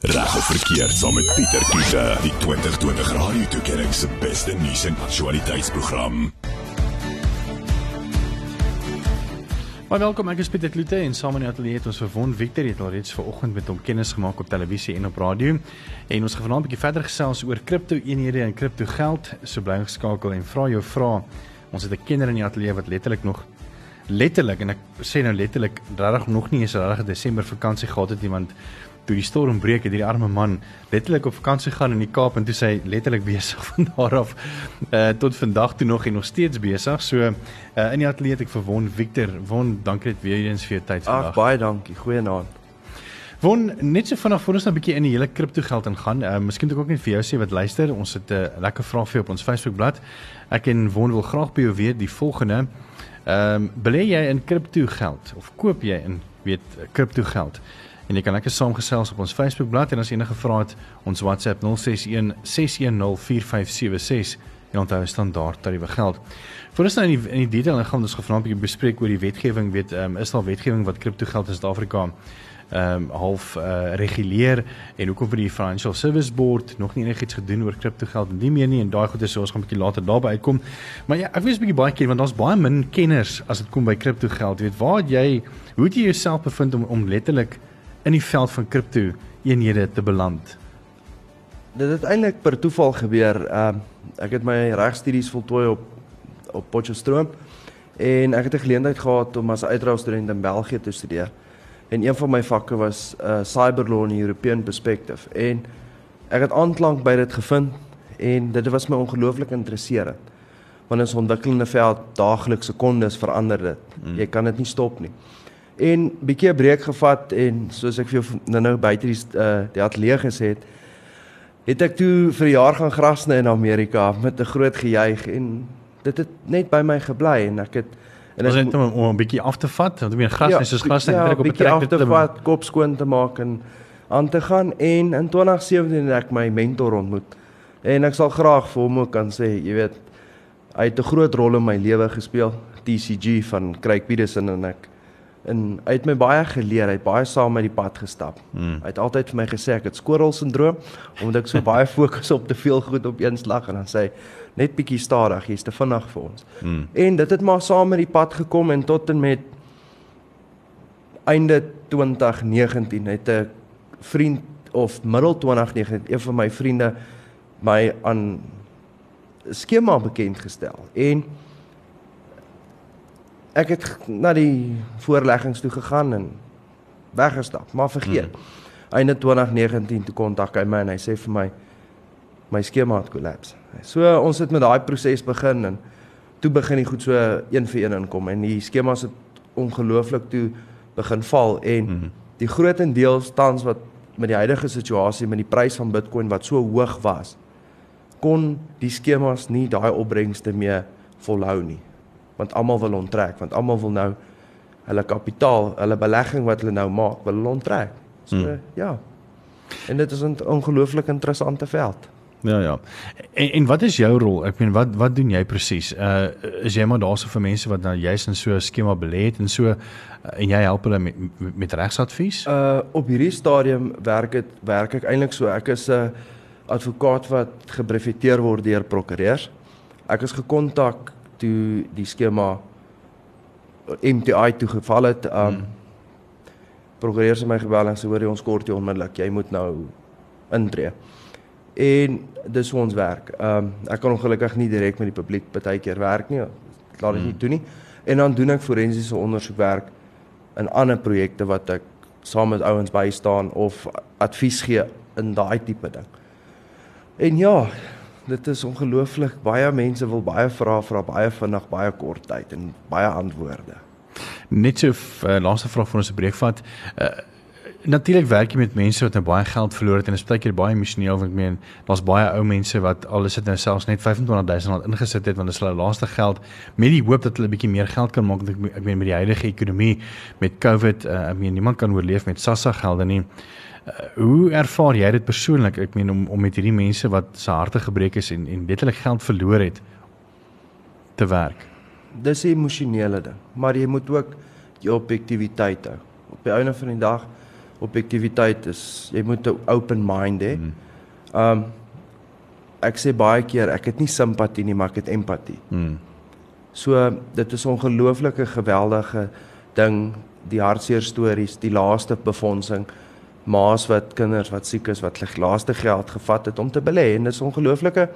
Reg of verkeerd saam met Pieter Kiefer, die 2020 Radio Tuigering se beste nuus en aktualiteitsprogram. Maar welkom, ek is Pieter Kloete en saam in die ateljee het ons verwon Victor het al reeds vanoggend met hom kennis gemaak op televisie en op radio. En ons gaan vanaand 'n bietjie verder gesels oor kripto-eenhede en kripto-geld. So bly geskakel en vra jou vrae. Ons het 'n kenner in die ateljee wat letterlik nog letterlik en ek sê nou letterlik regtig nog nie eens regtig Desember vakansie gehad het iemand toe die storm breek het hierdie arme man letterlik op vakansie gaan in die Kaap en toe sy letterlik besig van daar af uh, tot vandag toe nog en nog steeds besig. So uh, in die ateljee ek verwon Victor, won dankie dit weer eens vir jou tyd vandag. Ag baie dankie. Goeienaand. Won net so vinnig voor ons nou 'n bietjie in die hele kripto geld ingaan. Uh, miskien ek ook net vir jou sê wat luister. Ons het 'n uh, lekker vraag vir jou op ons Facebookblad. Ek en Won wil graag by jou weet die volgende. Ehm um, belê jy in kripto geld of koop jy in weet kripto geld? En jy kan lekker saamgesels op ons Facebookblad en as enige vrae het, ons WhatsApp 061 610 4576 en onthou standaard tariewe geld. Voordat ons nou in die in die detail gaan, ons gevra 'n bietjie bespreek oor die wetgewing, weet um, is daar wetgewing wat kriptogeld in Suid-Afrika ehm um, half uh, reguleer en hoekom vir die Financial Service Board nog nie enigiets gedoen oor kriptogeld en nie meer nie en daai goeie so ons gaan 'n bietjie later daarby uitkom. Maar ja, ek weet 'n bietjie baie ken want daar's baie min kenners as dit kom by kriptogeld. Jy weet waar jy hoe jy jouself bevind om om letterlik in die veld van kripto eenhede te beland? Dit het eintlik per toeval gebeur. Ehm uh, ek het my regstudies voltooi op op Potchefstroom en ek het 'n geleentheid gehad om as uitruilstudent in België te studeer. En een van my vakke was uh cyber law in the European perspective en ek het aanklank by dit gevind en dit was my ongelooflik interesserend. Want ons ontwikkelende veld daaglikse sekondes verander dit. Mm. Jy kan dit nie stop nie en bietjie 'n breek gevat en soos ek vir jou nou nou buite die uh, die ateljee gesê het het ek toe vir 'n jaar gaan grasne in Amerika met 'n groot gejuig en dit het net by my gebly en ek het en ek het om, om 'n bietjie af te vat? Want ek meen grasne ja, soos grasne ja, ek op 'n trek af te vat kop skoon te maak en aan te gaan en in 2017 het ek my mentor ontmoet en ek sal graag vir hom ook kan sê jy weet hy het 'n groot rol in my lewe gespeel TCG van Craig Peterson en ek en hy het my baie geleer, hy het baie saam met die pad gestap. Hmm. Hy het altyd vir my gesê ek het skorrelsindroom omdat ek so baie fokus op te veel goed op een slag en dan sê net bietjie stadig, jy's te vinnig vir ons. Hmm. En dit het maar saam met die pad gekom en tot en met einde 2019 het 'n vriend of middel 2019 een van my vriende my aan skema bekend gestel en ek het na die voorleggings toe gegaan en weggestap, maar vergeet. Hmm. Einde 2019 toe kontak hy my en hy sê vir my my skema het kollaps. So ons het met daai proses begin en toe begin die goed so een vir een inkom en die skemas het ongelooflik toe begin val en hmm. die grootendeels tans wat met die huidige situasie met die prys van Bitcoin wat so hoog was kon die skemas nie daai opbrengste meer volhou nie want almal wil onttrek want almal wil nou hulle kapitaal, hulle belegging wat hulle nou maak, wil hulle onttrek. So hmm. ja. En dit is 'n ongelooflik interessante veld. Ja ja. En en wat is jou rol? Ek meen wat wat doen jy presies? Uh is jy maar daarso vir mense wat nou juis in so 'n skema belê het en so uh, en jy help hulle met met regsadvies? Uh op hierdie stadium werk dit werk ek eintlik so. Ek is 'n advokaat wat gebrefeteer word deur prokureurs. Ek is gekontak toe die skema MTI toe geval het, um hmm. prokureurs het my gebel en sê hoor jy ons kort jou onmiddellik, jy moet nou intree. En dis hoe ons werk. Um ek kan ongelukkig nie direk met die publiek baie keer werk nie. Laat dit hmm. nie doen nie. En dan doen ek forensiese ondersoekwerk in ander projekte wat ek saam met ouens bystaan of advies gee in daai tipe ding. En ja, dit is ongelooflik. Baie mense wil baie vra vra baie vinnig, baie kort tyd en baie antwoorde. Net so uh, laaste vraag vir ons se breek vat. Uh, Natuurlik werk jy met mense wat nou baie geld verloor het en dit is baie keer baie emosioneel want ek meen daar's baie ou mense wat alles het nou selfs net 25000 rand ingesit het want dit is hulle laaste geld met die hoop dat hulle 'n bietjie meer geld kan maak ek, ek meen met die huidige ekonomie met COVID uh, ek meen niemand kan oorleef met SASSA gelde nie. Uh, hoe ervaar jy dit persoonlik? Ek meen om om met hierdie mense wat se harte gebreek is en en letterlik geld verloor het te werk. Dis 'n emosionele ding, maar jy moet ook jou objektiviteit hou. Op die einde van die dag Objektiviteit is jy moet 'n open mind hê. Mm. Um ek sê baie keer ek het nie simpatie nie, maar ek het empatie. Mm. So dit is 'n ongelooflike geweldige ding, die hartseer stories, die laaste befondsing, ma's wat kinders wat siek is wat hulle laaste geld gevat het om te belê en dit is 'n ongelooflike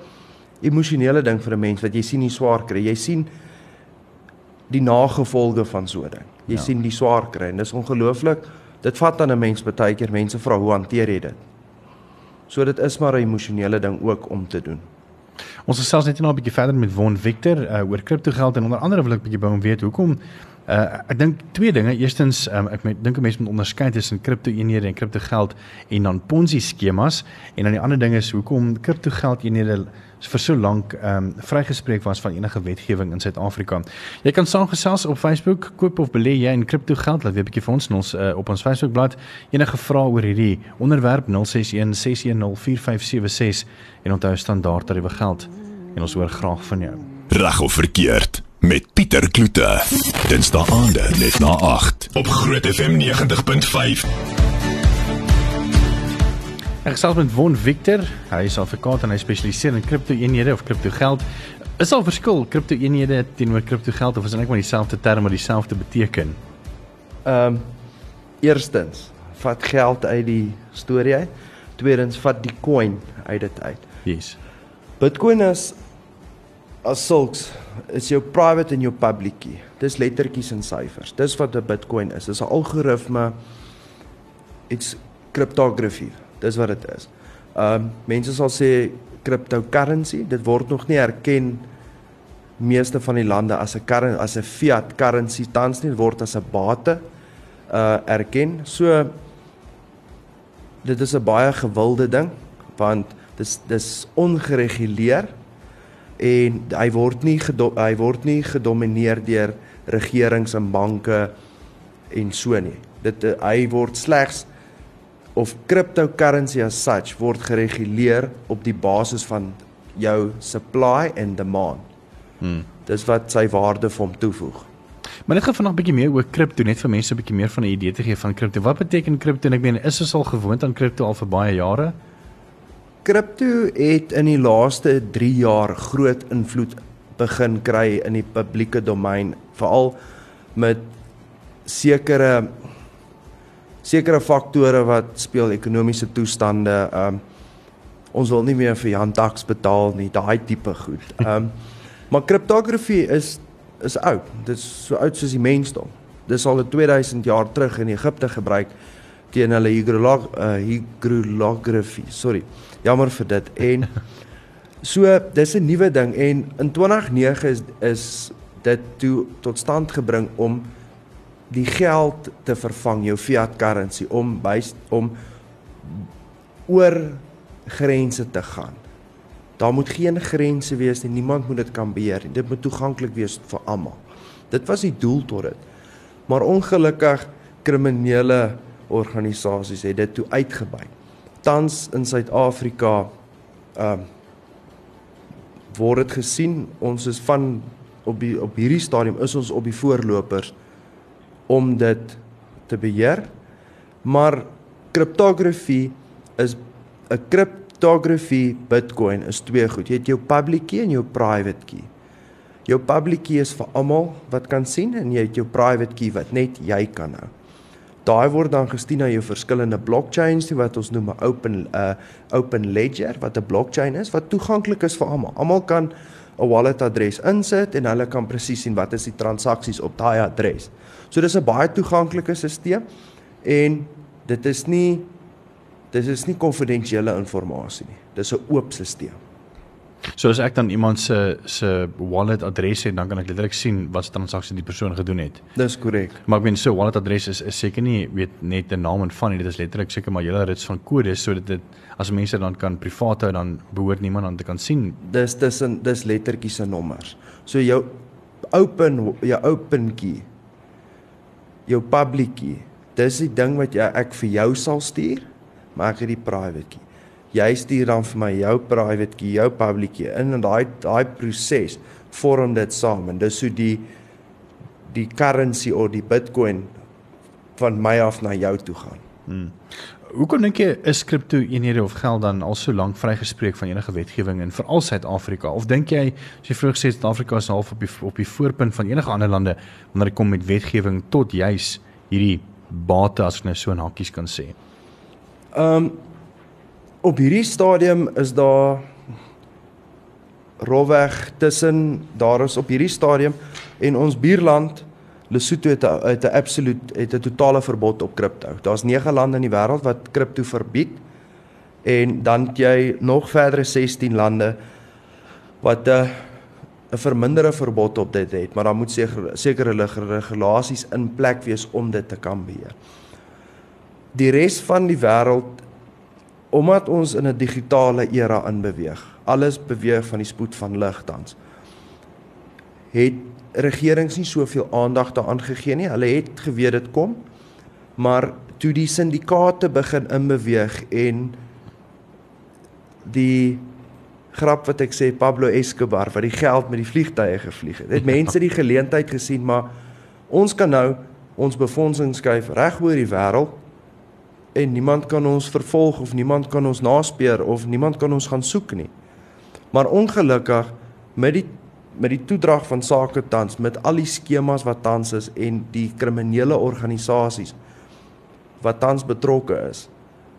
emosionele ding vir 'n mens wat jy sien nie swaar kry. Jy sien die nagevolge van so 'n ding. Jy ja. sien die swaar kry en dit is ongelooflik. Dit vat aan 'n mens baie keer mense vra hoe hanteer jy dit? So dit is maar 'n emosionele ding ook om te doen. Ons gesels net nou 'n bietjie verder met Von Victor uh, oor kriptogeld en onder andere wil ek bietjie by hom weet hoekom uh, ek dink twee dinge. Eerstens um, ek dink 'n mens moet onderskei tussen kriptoeenhede en kriptogeld en dan Ponzi skemas en dan die ander ding is hoekom kriptogeld eenhede vir so lank ehm um, vrygespreek was van enige wetgewing in Suid-Afrika. Jy kan saamgesels op Facebook, koop of belê jy in kripto geld, laat weet 'n bietjie vir ons ons uh, op ons Facebookblad. Enige vrae oor hierdie onderwerp 061 610 4576 en onthou standaard tariewe geld en ons hoor graag van jou. Reg of verkeerd met Pieter Kloete. Dinsdae aande net na 8 op Groot FM 90.5. Ek gesels met Von Victor. Hy is advokaat en hy spesialiseer in kripto-eenhede of kriptogeld. Is al verskil kripto-eenhede teenoor kriptogeld of is dit net maar dieselfde term wat dieselfde beteken? Ehm um, eerstens, vat geld uit die storie uit. Tweedens, vat die coin uit dit uit. Yes. Bitcoin is as sulks is jou private en jou public key. Dis lettertjies en syfers. Dis wat 'n Bitcoin is. Dis 'n algoritme. It's cryptography. Dis wat dit is. Ehm uh, mense sal sê cryptocurrency, dit word nog nie erken meeste van die lande as 'n currency as 'n fiat currency tans nie word as 'n bate uh erken. So dit is 'n baie gewilde ding want dis dis ongereguleer en hy word nie hy word nie gedomeineer deur regerings en banke en so nie. Dit hy word slegs of cryptocurrency as such word gereguleer op die basis van jou supply and demand. Hmm. Dis wat sy waarde vir hom toevoeg. Maar net gou vanaand 'n bietjie meer oor kripto net vir mense 'n bietjie meer van 'n idee te gee van kripto. Wat beteken kripto en ek meen is ons al gewoond aan kripto al vir baie jare? Kripto het in die laaste 3 jaar groot invloed begin kry in die publieke domein, veral met sekere sekere faktore wat speel ekonomiese toestande um, ons wil nie meer vir Jan Tax betaal nie daai tipe goed. Um, maar kriptografie is is oud. Dit is so oud soos die mensdom. Dis al 2000 jaar terug in Egipte gebruik teen hulle hierolog uh, hierografie. Sorry. Jammer vir dit. En so dis 'n nuwe ding en in 2009 is is dit toe tot stand gebring om die geld te vervang jou fiat currency om by om oor grense te gaan. Daar moet geen grense wees nie. Niemand moet dit kan beheer nie. Dit moet toeganklik wees vir almal. Dit was die doel tot dit. Maar ongelukkig kriminele organisasies het dit toe uitgebuit. Tans in Suid-Afrika ehm uh, word dit gesien ons is van op die op hierdie stadium is ons op die voorlopers om dit te beheer. Maar kriptografie is 'n kriptografie Bitcoin is twee goed. Jy het jou public key en jou private key. Jou public key is vir almal wat kan sien en jy het jou private key wat net jy kan hou. Daai word dan gestuur na jou verskillende blockchains wat ons noem 'n open 'n uh, open ledger wat 'n blockchain is wat toeganklik is vir almal. Almal kan 'n wallet adres insit en hulle kan presies sien wat is die transaksies op daai adres. So dis 'n baie toeganklike stelsel en dit is nie dit is nie konfidensiële inligting nie. Dis 'n oop stelsel. So as ek dan iemand se se wallet adres het, dan kan ek letterlik sien wat se transaksie die persoon gedoen het. Dis korrek. Maar ek meen so wallet adres is, is seker nie weet net 'n naam en van nie, dit is letterlik seker maar julle rits van kodes sodat dit as mense dan kan privaat hou dan behoort niemand aan te kan sien. Dis tussen dis lettertjies en nommers. So jou open jou open key jou public key. Dis die ding wat jy ek vir jou sal stuur, maar ek het die private key. Jy stuur dan vir my jou private key, jou public key in en daai daai proses vorm dit saam en dis hoe die die currency of die Bitcoin van my af na jou toe gaan. Hmm. Hoekom dink jy is kripto eenhede of geld dan al so lank vrygespreek van enige wetgewing in veral Suid-Afrika? Of dink jy as jy vroeg sê Suid-Afrika is half op die op die voorpunt van enige ander lande wanneer dit kom met wetgewing tot juis hierdie bate as ek nou so in hakkies kan sê? Ehm um, op hierdie stadium is daar rowweg tussen daar is op hierdie stadium en ons buurland Lesotho het 'n het 'n absoluut het 'n totale verbod op kripto. Daar's 9 lande in die wêreld wat kripto verbied en dan het jy nog verdere 16 lande wat 'n 'n verminderde verbod op dit het, maar dan moet seker sekere regulasies in plek wees om dit te kan beheer. Die res van die wêreld omdat ons in 'n digitale era inbeweeg. Alles beweeg van die spoed van lig tans. Het regerings nie soveel aandag daaraan gegee nie. Hulle het geweet dit kom. Maar toe die syndikaate begin inbeweeg en die grap wat ek sê Pablo Escobar wat die geld met die vliegtye gevlieg het. Het mense die geleentheid gesien maar ons kan nou ons befondsing skuif reg oor die wêreld en niemand kan ons vervolg of niemand kan ons naspeur of niemand kan ons gaan soek nie. Maar ongelukkig met die met die toedrag van sake tans met al die skemas wat tans is en die kriminele organisasies wat tans betrokke is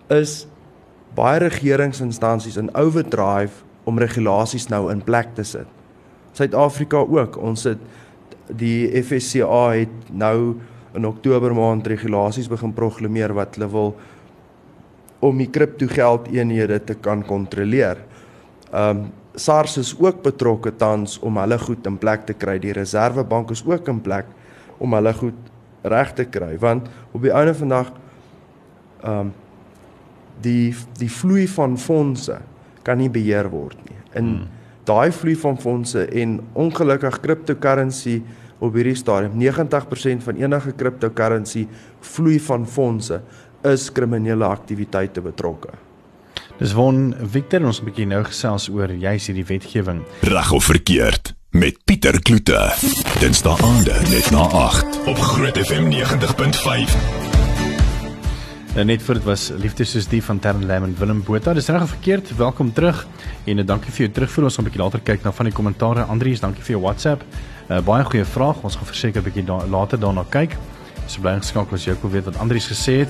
is baie regeringsinstansies in overdrive om regulasies nou in plek te sit. Suid-Afrika ook. Ons het die FSCA het nou in Oktober maand regulasies begin proklameer wat hulle wil om die kriptogeld eenhede te kan kontroleer. Um SARS is ook betrokke tans om hulle goed in plek te kry. Die Reserwebank is ook in plek om hulle goed reg te kry want op die einde van dag um die die vloei van fondse kan nie beheer word nie. In hmm. daai vloei van fondse en ongelukkig cryptocurrency op hierdie stadium 90% van enige cryptocurrency vloei van fondse is kriminele aktiwiteite betrokke. Dis won Victor ons 'n bietjie nou gesels oor juis hierdie wetgewing. Reg of verkeerd met Pieter Kloete. Dinsdae aande net na 8 op Groot FM 90.5. En net vir dit was liefde soos die van Tern Lam en Willem Botha. Dis reg of verkeerd? Welkom terug. En uh, dankie vir jou terugvoer. Ons gaan 'n bietjie later kyk na van die kommentare. Andries, dankie vir jou WhatsApp. Uh, baie goeie vraag. Ons gaan verseker 'n bietjie da later daarna kyk. So bly geskakel as jy ook weet wat Andries gesê het.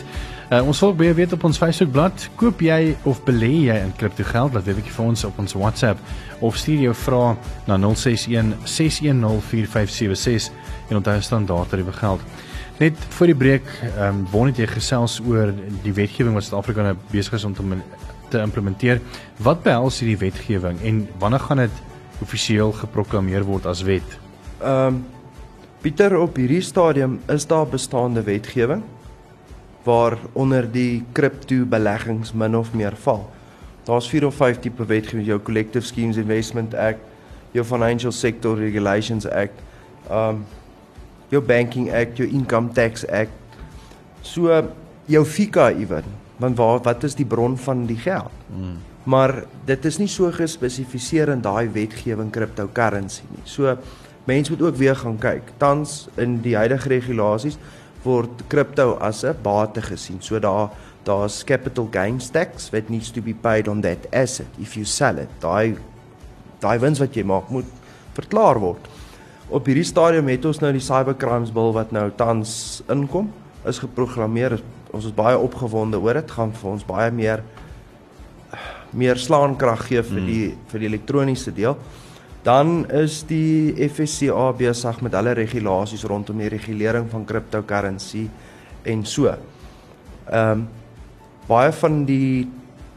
Uh, ons wil baie weet op ons Facebookblad. Koop jy of belê jy in kripto geld? Laat weet ek vir ons op ons WhatsApp of stuur jou vrae na 061 610 4576 en onthou standaard tariewe geld. Net voor die breek, ehm um, wou net jy gesels oor die wetgewing wat Suid-Afrika nou besig is om te, te implementeer. Wat behels hierdie wetgewing en wanneer gaan dit amptelik geproklaameer word as wet? Ehm um, Pieter op hierdie stadium is daar bestaande wetgewing waar onder die kripto beleggings min of meer val. Daar's 4 of 5 tipe wetgewing, jou Collective Schemes Investment Act, jou Financial Sector Regulations Act, ehm um, jou banking act, jou income tax act. So jou FICA ewen, want waar wat is die bron van die geld? Hmm. Maar dit is nie so gespesifiseer in daai wetgewing cryptocurrency nie. So mense moet ook weer gaan kyk. Tans in die huidige regulasies word crypto as 'n bate gesien. So daar daar's capital gains tax what needs to be paid on that asset if you sell it. Daai daai wins wat jy maak moet verklaar word op hierdie stadium het ons nou die cybercrimes bill wat nou tans inkom is geprogrammeer. Ons is baie opgewonde oor dit. Gaan vir ons baie meer meer slaankrag gee vir die mm. vir die elektroniese deel. Dan is die FSCA besig met hulle regulasies rondom die regulering van cryptocurrency en so. Ehm um, baie van die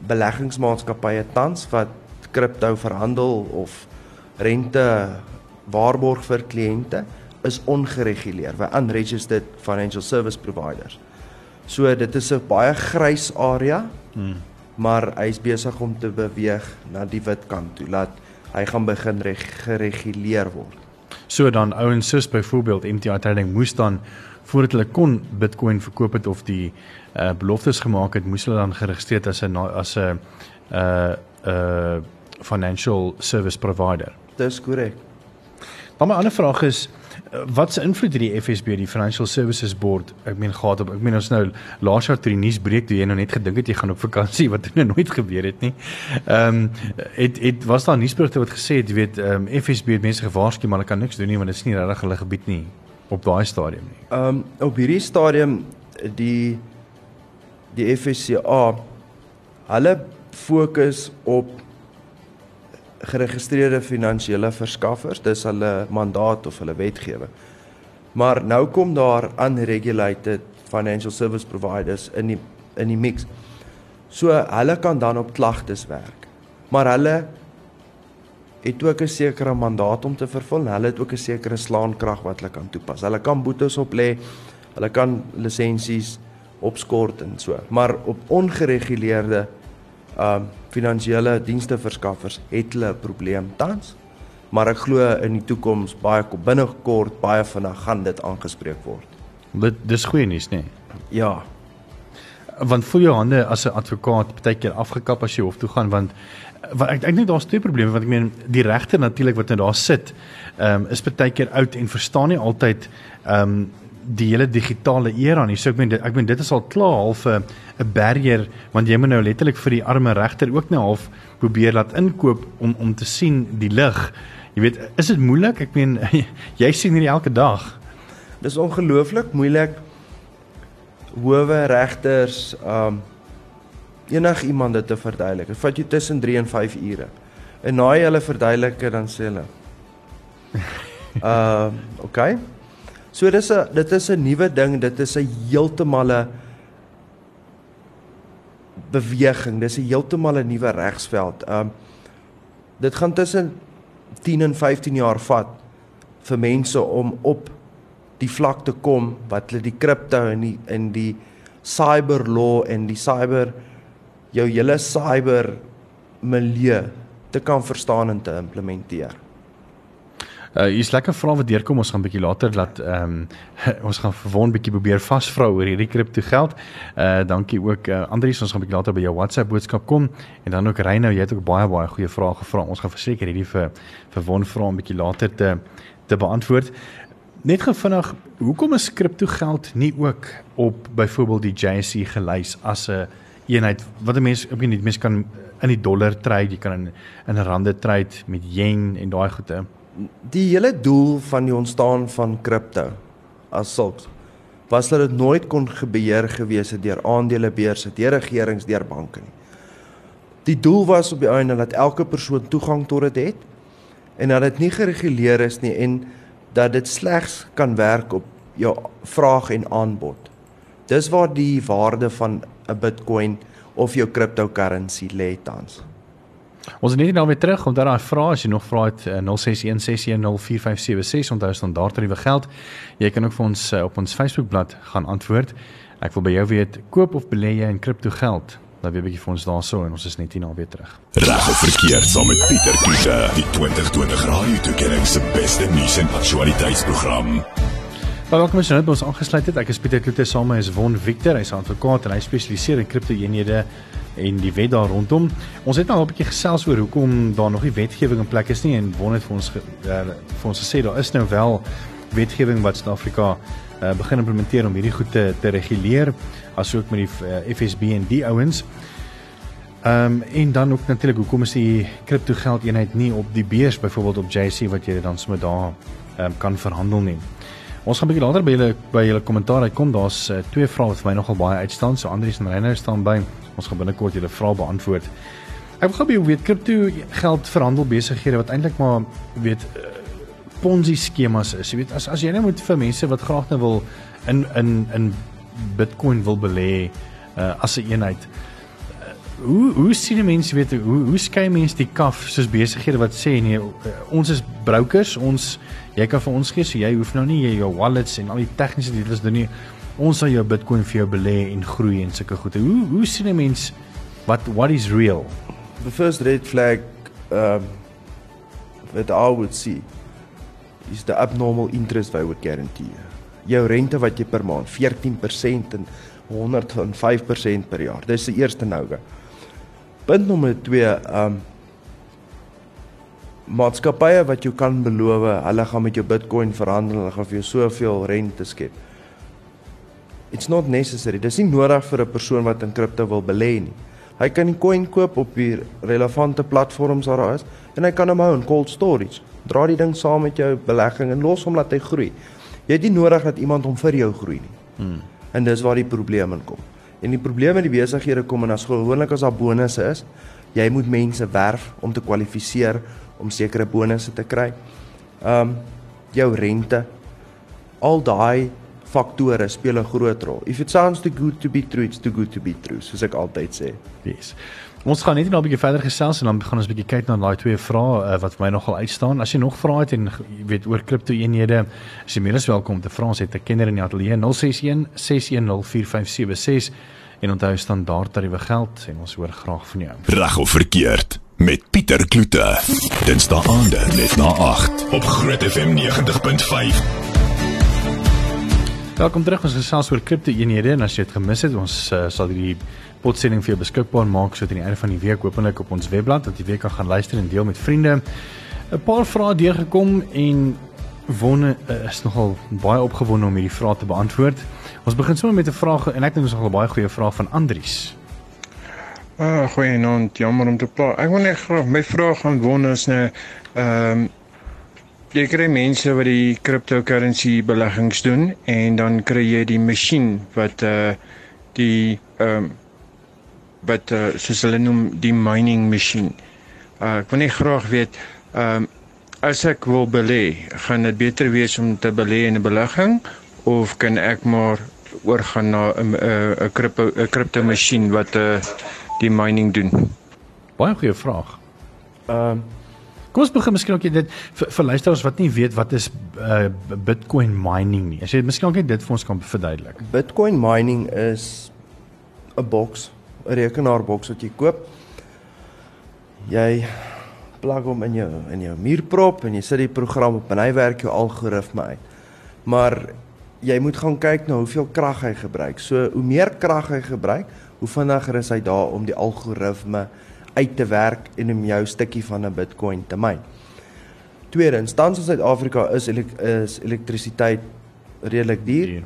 beleggingsmaatskappye tans wat kripto verhandel of rente waarborg vir kliënte is ongereguleer by unregistered financial service providers. So dit is 'n baie grys area. Hmm. Maar hy is besig om te beweeg na die wit kant toe. Laat hy gaan begin gereguleer word. So dan ouens soos byvoorbeeld MTI Trading moes dan voordat hulle kon Bitcoin verkoop het of die uh, beloftes gemaak het, moes hulle dan geregistreer as 'n as 'n uh uh financial service provider. Dis korrek. Maar my ander vraag is wat se invloed het die FSB, die Financial Services Board, ek meen gehad op ek meen ons nou laas jaar toe die nuus breek toe jy nou net gedink het jy gaan op vakansie wat nou nooit gebeur het nie. Ehm um, het het was daar nuusberigte wat gesê het jy weet ehm um, FSB het mense gewaarsku maar hulle kan niks doen nie want dit is nie regtig hulle gebied nie op daai stadium nie. Ehm um, op hierdie stadium die die FSCA hulle fokus op geregistreerde finansiële verskaffers, dis hulle mandaat of hulle wetgewing. Maar nou kom daar unregulated financial service providers in die in die mix. So hulle kan dan op klagtes werk. Maar hulle het ook 'n sekere mandaat om te vervul. Hulle het ook 'n sekere slaankrag wat hulle kan toepas. Hulle kan boetes oplê. Hulle kan lisensies opskort en so. Maar op ongereguleerde um finansiële dienste verskaffers het hulle 'n probleem tans. Maar ek glo in die toekoms baie binnekort baie vinnig gaan dit aangespreek word. Dit dis goeie nuus, nê? Nee. Ja. Want voel jou hande as 'n advokaat baie keer afgekap as jy hof toe gaan want wat ek ek dink daar's twee probleme want ek meen die regter natuurlik wat nou daar sit, ehm um, is baie keer oud en verstaan nie altyd ehm um, die hele digitale era nie. So ek meen dit ek meen dit is al klaar half 'n 'n barrier want jy moet nou letterlik vir die arme regter ook nou half probeer laat inkoop om om te sien die lig. Jy weet, is dit moeilik? Ek meen jy sien hierdie elke dag. Dis ongelooflik moeilik. Howe regters, um enig iemand dit te verduidelik. Dit vat jou tussen 3 en 5 ure. En na jy hulle verduidelik, dan sê hulle. Uh, okay. So dis 'n dit is 'n nuwe ding, dit is 'n heeltemal 'n beweging. Dis 'n heeltemal 'n nuwe regsveld. Um dit gaan tussen 10 en 15 jaar vat vir mense om op die vlak te kom wat hulle die kripto en die in die cyber law en die cyber jou hele cyber milieu te kan verstaan en te implementeer. Uh hier's lekker vrae wat deurkom. Ons gaan 'n bietjie later laat ehm um, ons gaan verwon bietjie probeer vasvra oor hierdie kripto geld. Uh dankie ook uh, Andrius, ons gaan 'n bietjie later by jou WhatsApp boodskap kom en dan ook Reynou, jy het ook baie baie goeie vrae gevra. Ons gaan verseker hierdie vir verwon vra 'n bietjie later te te beantwoord. Net gevinnig, hoekom is kripto geld nie ook op byvoorbeeld die JSE gelys as 'n eenheid wat 'n mens op nie mense kan in die dollar trade, jy kan in in rande trade met yen en daai goede die hele doel van die ontstaan van kripto as sulks was dat dit nooit kon gebeheer gewees het deur aandelebeurse, deur regerings, deur banke nie. Die doel was op die einde dat elke persoon toegang tot dit het en dat dit nie gereguleer is nie en dat dit slegs kan werk op jou vraag en aanbod. Dis waar die waarde van 'n Bitcoin of jou cryptocurrency lê tans. Ons is net nou weer terug om daai vrae as jy nog vra het 0616104576 onthou standaard tariewe geld. Jy kan ook vir ons uh, op ons Facebookblad gaan antwoord. Ek wil by jou weet koop of belê jy in kripto geld? Dan weer 'n bietjie vir ons daarso en ons is net hier nou weer terug. Reg of verkeerd saam met Pieter Kiese, die 2020 Radio Tuigering se beste nuus en aktualiteitsprogram. Welkom as jy net ons aangesluit het. Ek is Pieter Kloete saam met Won Victor. Hy's 'n advokaat en hy spesialiseer in kripto-eenhede en die wet daar rondom. Ons het nou al 'n bietjie gesels oor hoekom daar nog nie wetgewing in plek is nie en Won het vir ons uh, vir ons gesê daar is nou wel wetgewing wat Suid-Afrika uh, begin implementeer om hierdie goed te, te reguleer asook met die uh, eh, FSB en die ouens. Ehm um, en dan ook natuurlik hoekom is die kripto geld eenheid nie op die beurs byvoorbeeld op JSE wat jy dan sommer daar um, kan verhandel nie. Ons gaan 'n bietjie later by julle by julle kommentaar uitkom. Daar's uh, twee vrae wat vir my nogal baie uitstaan. So Andrius en Reiner staan by. Ons gaan binnekort julle vrae beantwoord. Ek wil gou by weet kripto geld verhandel besighede wat eintlik maar weet uh, Ponzi skemas is. Jy weet as as jy nou moet vir mense wat graag nou wil in in in Bitcoin wil belê uh, as 'n een eenheid. Uh, hoe hoe sien die mense weet hoe hoe skei mense die kaf soos besighede wat sê nee ons is brokers, ons jy kan vir ons gee so jy hoef nou nie jou wallets en al die tegniese details doen nie. Ons sal jou Bitcoin vir jou belê en groei en sulke goede. Hoe hoe sien 'n mens wat what is real? The first red flag um that I would see is the abnormal interest they would guarantee. Jou rente wat jy per maand 14% en 105% per jaar. Dis die eerste nouge. Punt nommer 2 um maatskappye wat jou kan beloof, hulle gaan met jou Bitcoin verhandel, hulle gaan vir jou soveel rente skep. It's not necessary. Dis nie nodig vir 'n persoon wat in kripto wil belê nie. Hy kan die coin koop op die relevante platforms waar daar is en hy kan hom hou in cold storage. Dra die ding saam met jou belegging en los hom laat hy groei. Jy het nie nodig dat iemand hom vir jou groei nie. Hmm. En dis waar die probleem in kom. En die probleme met die besighede kom en as gewoonlik as daar bonusse is, jy moet mense werf om te kwalifiseer om sekere bonusse te kry. Um jou rente al daai faktore speel 'n groot rol. If it sounds too good to be true, it's too good to be true, soos ek altyd sê. Yes. Ons gaan net nou 'n bietjie verder gesels en dan gaan ons 'n bietjie kyk na daai twee vrae uh, wat vir my nogal uitstaan. As jy nog vrae het en jy weet oor kripto eenhede, is jy meer as welkom te vra ons het 'n kenner in die ateljee 061 610 4576 en onthou standaard tariewe geld en ons hoor graag van jou. Reg of verkeerd met Pieter Kloete. Dinsdae aande net na 8 op Groot FM 90.5. Welkom terug ons gesels oor kripto eenhede en as jy dit gemis het, ons uh, sal hierdie potsending vir jou beskikbaar maak so teen die einde van die week openlik op ons webblad dat jy weer kan gaan luister en deel met vriende. 'n Paar vrae deurgekom en wonne uh, is nogal baie opgewonde om hierdie vrae te beantwoord. Ons begin sommer met 'n vraag en ek dink ons het 'n baie goeie vraag van Andries. Ah, goeie aand. Jammer om te pla. Ek wil net graag my vraag aan wonne is nou ehm jy kry mense wat die cryptocurrency beleggings doen en dan kry jy die masjien wat uh die ehm um, wat uh, soos hulle noem die mining machine. Uh, ek wil net graag weet ehm um, as ek wil belê, gaan dit beter wees om te belê in 'n belegging of kan ek maar oorgaan na 'n 'n crypto 'n crypto masjien wat uh, die mining doen? Baie goeie vraag. Ehm um, Kom ons begin miskien ook dit vir, vir luisteraars wat nie weet wat is uh, Bitcoin mining nie. As jy miskien ook net dit vir ons kan verduidelik. Bitcoin mining is 'n boks, 'n rekenaarboks wat jy koop. Jy plug hom in jou in jou muurprop en jy sit die program op en hy werk jou algoritme uit. Maar jy moet gaan kyk na hoeveel krag hy gebruik. So hoe meer krag hy gebruik, hoe vinniger is hy daar om die algoritme uit te werk en om jou stukkie van 'n Bitcoin te myn. Tweede instansie in Suid-Afrika is elek is elektrisiteit redelik duur.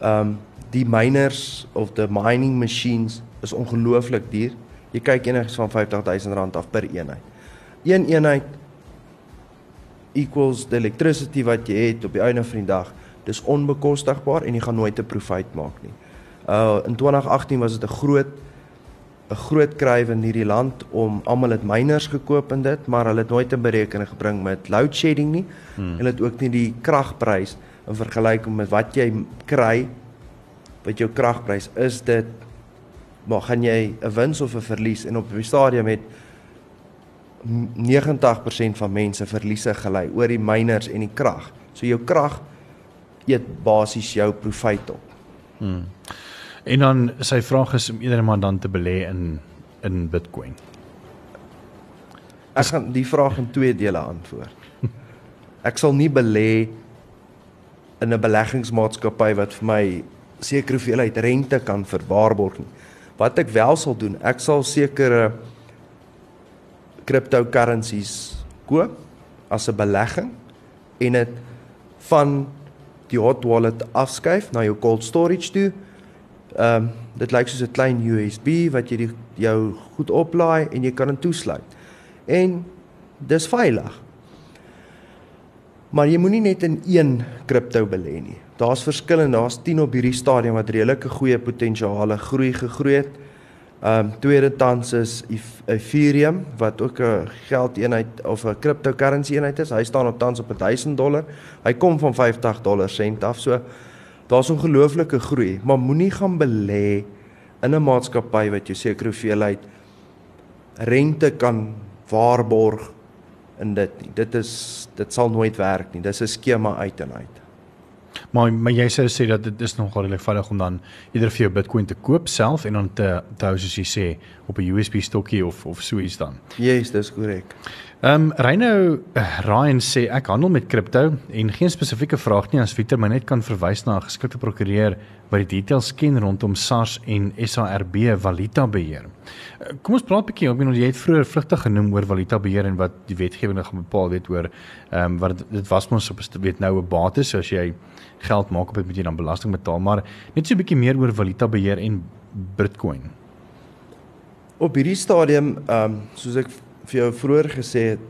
Ehm um, die miners of the mining machines is ongelooflik duur. Jy kyk enigiets van R50000 af per eenheid. Een eenheid equals the electricity wat jy het op die einde van die dag. Dis onbekostigbaar en jy gaan nooit 'n profit maak nie. Uh in 2018 was dit 'n groot 'n groot krywe in hierdie land om almal het miners gekoop in dit, maar hulle het nooit in berekening gebring met load shedding nie. Hmm. Hulle het ook nie die kragprys in vergelyking met wat jy kry wat jou kragprys is dit maar gaan jy 'n wins of 'n verlies en op die stadium het 90% van mense verliese gely oor die miners en die krag. So jou krag eet basies jou profit op. Hmm. En dan sy vraag is om eerder maar dan te belê in in Bitcoin. Ek gaan die vraag in twee dele antwoord. Ek sal nie belê in 'n beleggingsmaatskappy wat vir my sekere hoeveelheid rente kan verwaarborg nie. Wat ek wel sal doen, ek sal sekere cryptocurrencies koop as 'n belegging en dit van die hot wallet afskuif na jou cold storage toe Ehm um, dit lyk soos 'n klein USB wat jy die, jou goed oplaai en jy kan dit toesluit. En dis veilig. Maar jy moenie net in een kripto belê nie. Daar's verskillende, daar's 10 op hierdie stadium wat redelike goeie potensiale groei gegroei het. Ehm um, tweede tans is Ethereum wat ook 'n geldeenheid of 'n cryptocurrency eenheid is. Hy staan op tans op 1000 dollar. Hy kom van 50 dollar sent af. So daar's ongelooflike groei, maar moenie gaan belê in 'n maatskappy wat jou sekere hoeveelheid rente kan waarborg in dit nie. Dit is dit sal nooit werk nie. Dis 'n skema uit en uit. Maar maar jy sê sê dat dit is nogal redelik veilig om dan eerder vir jou Bitcoin te koop self en dan te te hou soos jy sê op 'n USB stokkie of of so iets dan. Ja, yes, dis korrek. Ehm um, Reyno uh, Ryan sê ek handel met kripto en geen spesifieke vraag nie as Victor my net kan verwys na 'n geskikte prokureur wat die details ken rondom SARS en SARB valuta beheer. Uh, kom ons praat 'n bietjie, ek bedoel jy het vroeër vlugtig genoem oor valuta beheer en wat die wetgewing gaan bepaal weet oor ehm um, wat dit was mos op weet nou 'n bates so as jy geld maak op dit moet jy dan belasting betaal, maar net so 'n bietjie meer oor valuta beheer en Bitcoin. Op hierdie stadium ehm um, soos ek vir jou vroeër gesê het,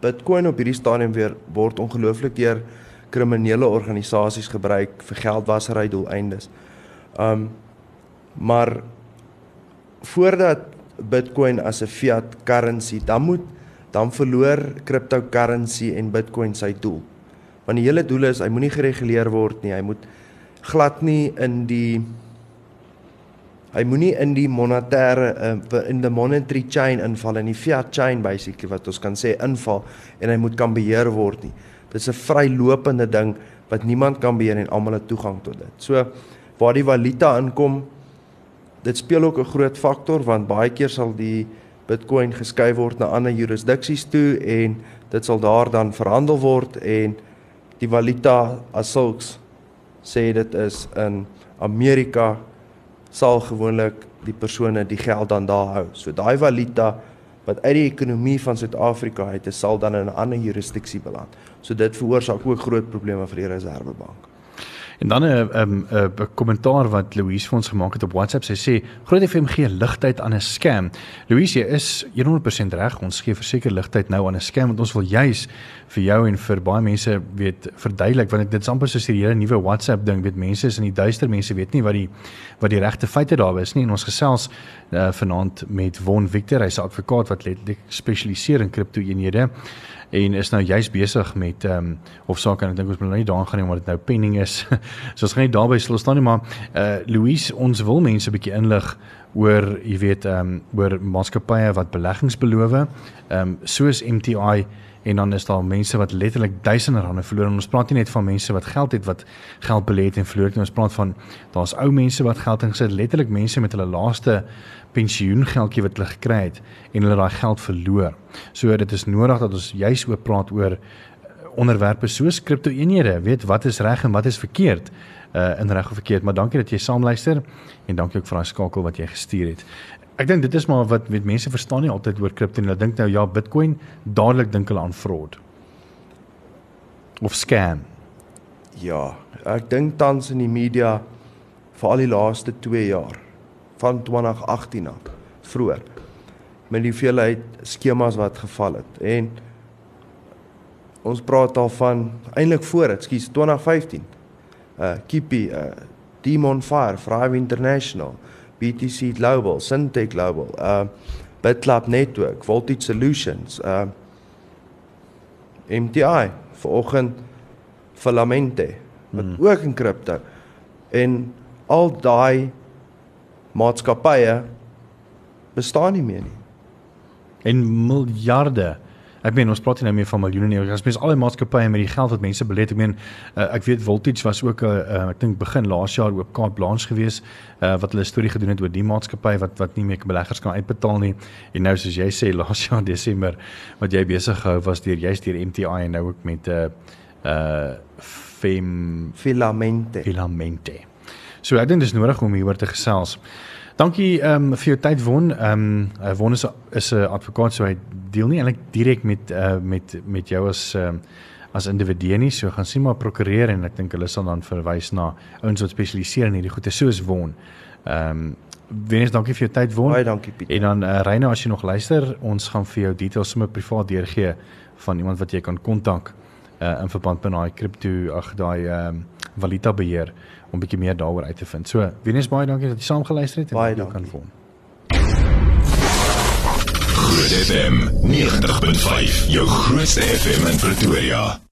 Bitcoin op hierdie stadium weer word ongelooflik deur kriminele organisasies gebruik vir geldwasery doeleindes. Um maar voordat Bitcoin as 'n fiat currency, dan moet dan verloor cryptocurrency en Bitcoin sy doel. Want die hele doel is hy moenie gereguleer word nie. Hy moet glad nie in die hy moenie in die monetêre uh, in the monetary chain inval in die fiat chain basically wat ons kan sê inval en hy moet kan beheer word nie. Dit is 'n vrylopende ding wat niemand kan beheer en almal het toegang tot dit. So waar die valuta inkom, dit speel ook 'n groot faktor want baie keer sal die Bitcoin geskuif word na ander jurisdiksies toe en dit sal daar dan verhandel word en die valuta as sulks sê dit is in Amerika sal gewoonlik die persone die geld dan daar hou. So daai valuta wat uit die ekonomie van Suid-Afrika uit is, sal dan in 'n ander jurisdiksie beland. So dit veroorsaak ook groot probleme vir die Reserwebank. En dan 'n 'n 'n kommentaar wat Louise vir ons gemaak het op WhatsApp. Sy sê Groot FM gee ligtheid aan 'n scam. Louise, jy is 100% reg. Ons gee verseker ligtheid nou aan 'n scam want ons wil juis vir jou en vir baie mense weet verduidelik want dit is amper soos hierdie nuwe WhatsApp ding. Weet mense is in die duister, mense weet nie wat die wat die regte feite daar is nie. En ons gesels uh, vanaand met Won Victor, hy's 'n advokaat wat letterlik spesialiseer in kripto-eenhede en is nou juis besig met ehm um, hofsaak en ek dink ons moet nou nie daaraan gaan nie omdat dit nou penning is. so ons gaan nie daarby stil staan nie, maar eh uh, Louise, ons wil mense 'n bietjie inlig oor jy weet ehm um, oor maatskappye wat beleggings beloof, ehm um, soos MTI en dan is daar mense wat letterlik duisende rande verloor en ons praat nie net van mense wat geld het wat geld belê het en verloor nie ons praat van daar's ou mense wat geld ingesit letterlik mense met hulle laaste pensioengeldjie wat hulle gekry het en hulle daai geld verloor. So dit is nodig dat ons juis oop praat oor eh, onderwerpe soos kriptoeenhede, weet wat is reg en wat is verkeerd uh in reg of verkeerd, maar dankie dat jy saamluister en dankie ook vir daai skakel wat jy gestuur het. Ek dink dit is maar wat met mense verstaan nie altyd oor kripto nie. Hulle dink nou ja, Bitcoin, dadelik dink hulle aan fraud of scam. Ja, ek dink tans in die media vir al die laaste 2 jaar van 2018 af vroeër met die veelheid skemas wat geval het en ons praat al van eintlik voor dit skus 2015 uh Kipi uh Demon Fire Thrive International BTC Global Syntec Global uh Bitlab Network Voltage Solutions uh MTI vanoggend Filamente wat hmm. ook in kripto en al daai maatskappye bestaan nie meer nie. En miljarde. Ek meen ons praat nie nou meer van miljoene nie. As mens al die maatskappye met die geld wat mense belê het, ek meen uh, ek weet Voltage was ook 'n uh, uh, ek dink begin laas jaar ook Kaap Blanche gewees uh, wat hulle storie gedoen het oor die maatskappy wat wat nie meer beleggers kan uitbetaal nie. En nou soos jy sê laas jaar Desember wat jy besig gehou was deur jy's deur MTI en nou ook met 'n uh, uh fem filamente. Filamente. So ek dink dis nodig om hieroor te gesels. Dankie ehm um, vir jou tyd Won. Ehm um, Won is is 'n advokaat so hy deel nie eintlik direk met uh, met met jou as ehm um, as individu nie. So gaan sien maar prokureur en ek dink hulle sal dan verwys na ouens wat spesialiseer in hierdie goede soos Won. Ehm um, Wenes dankie vir jou tyd Won. Baie dankie Piet. En dan uh, Reyne as jy nog luister, ons gaan vir jou details sommer privaat deurgee van iemand wat jy kan kontak uh, in verband met daai kripto ag daai ehm um, valuta beheer om bietjie meer daaroor uit te vind. So, Venus baie dankie dat jy saam geluister het en baie dankie kan vorm. Groot FM 90.5, jou grootste FM in Pretoria.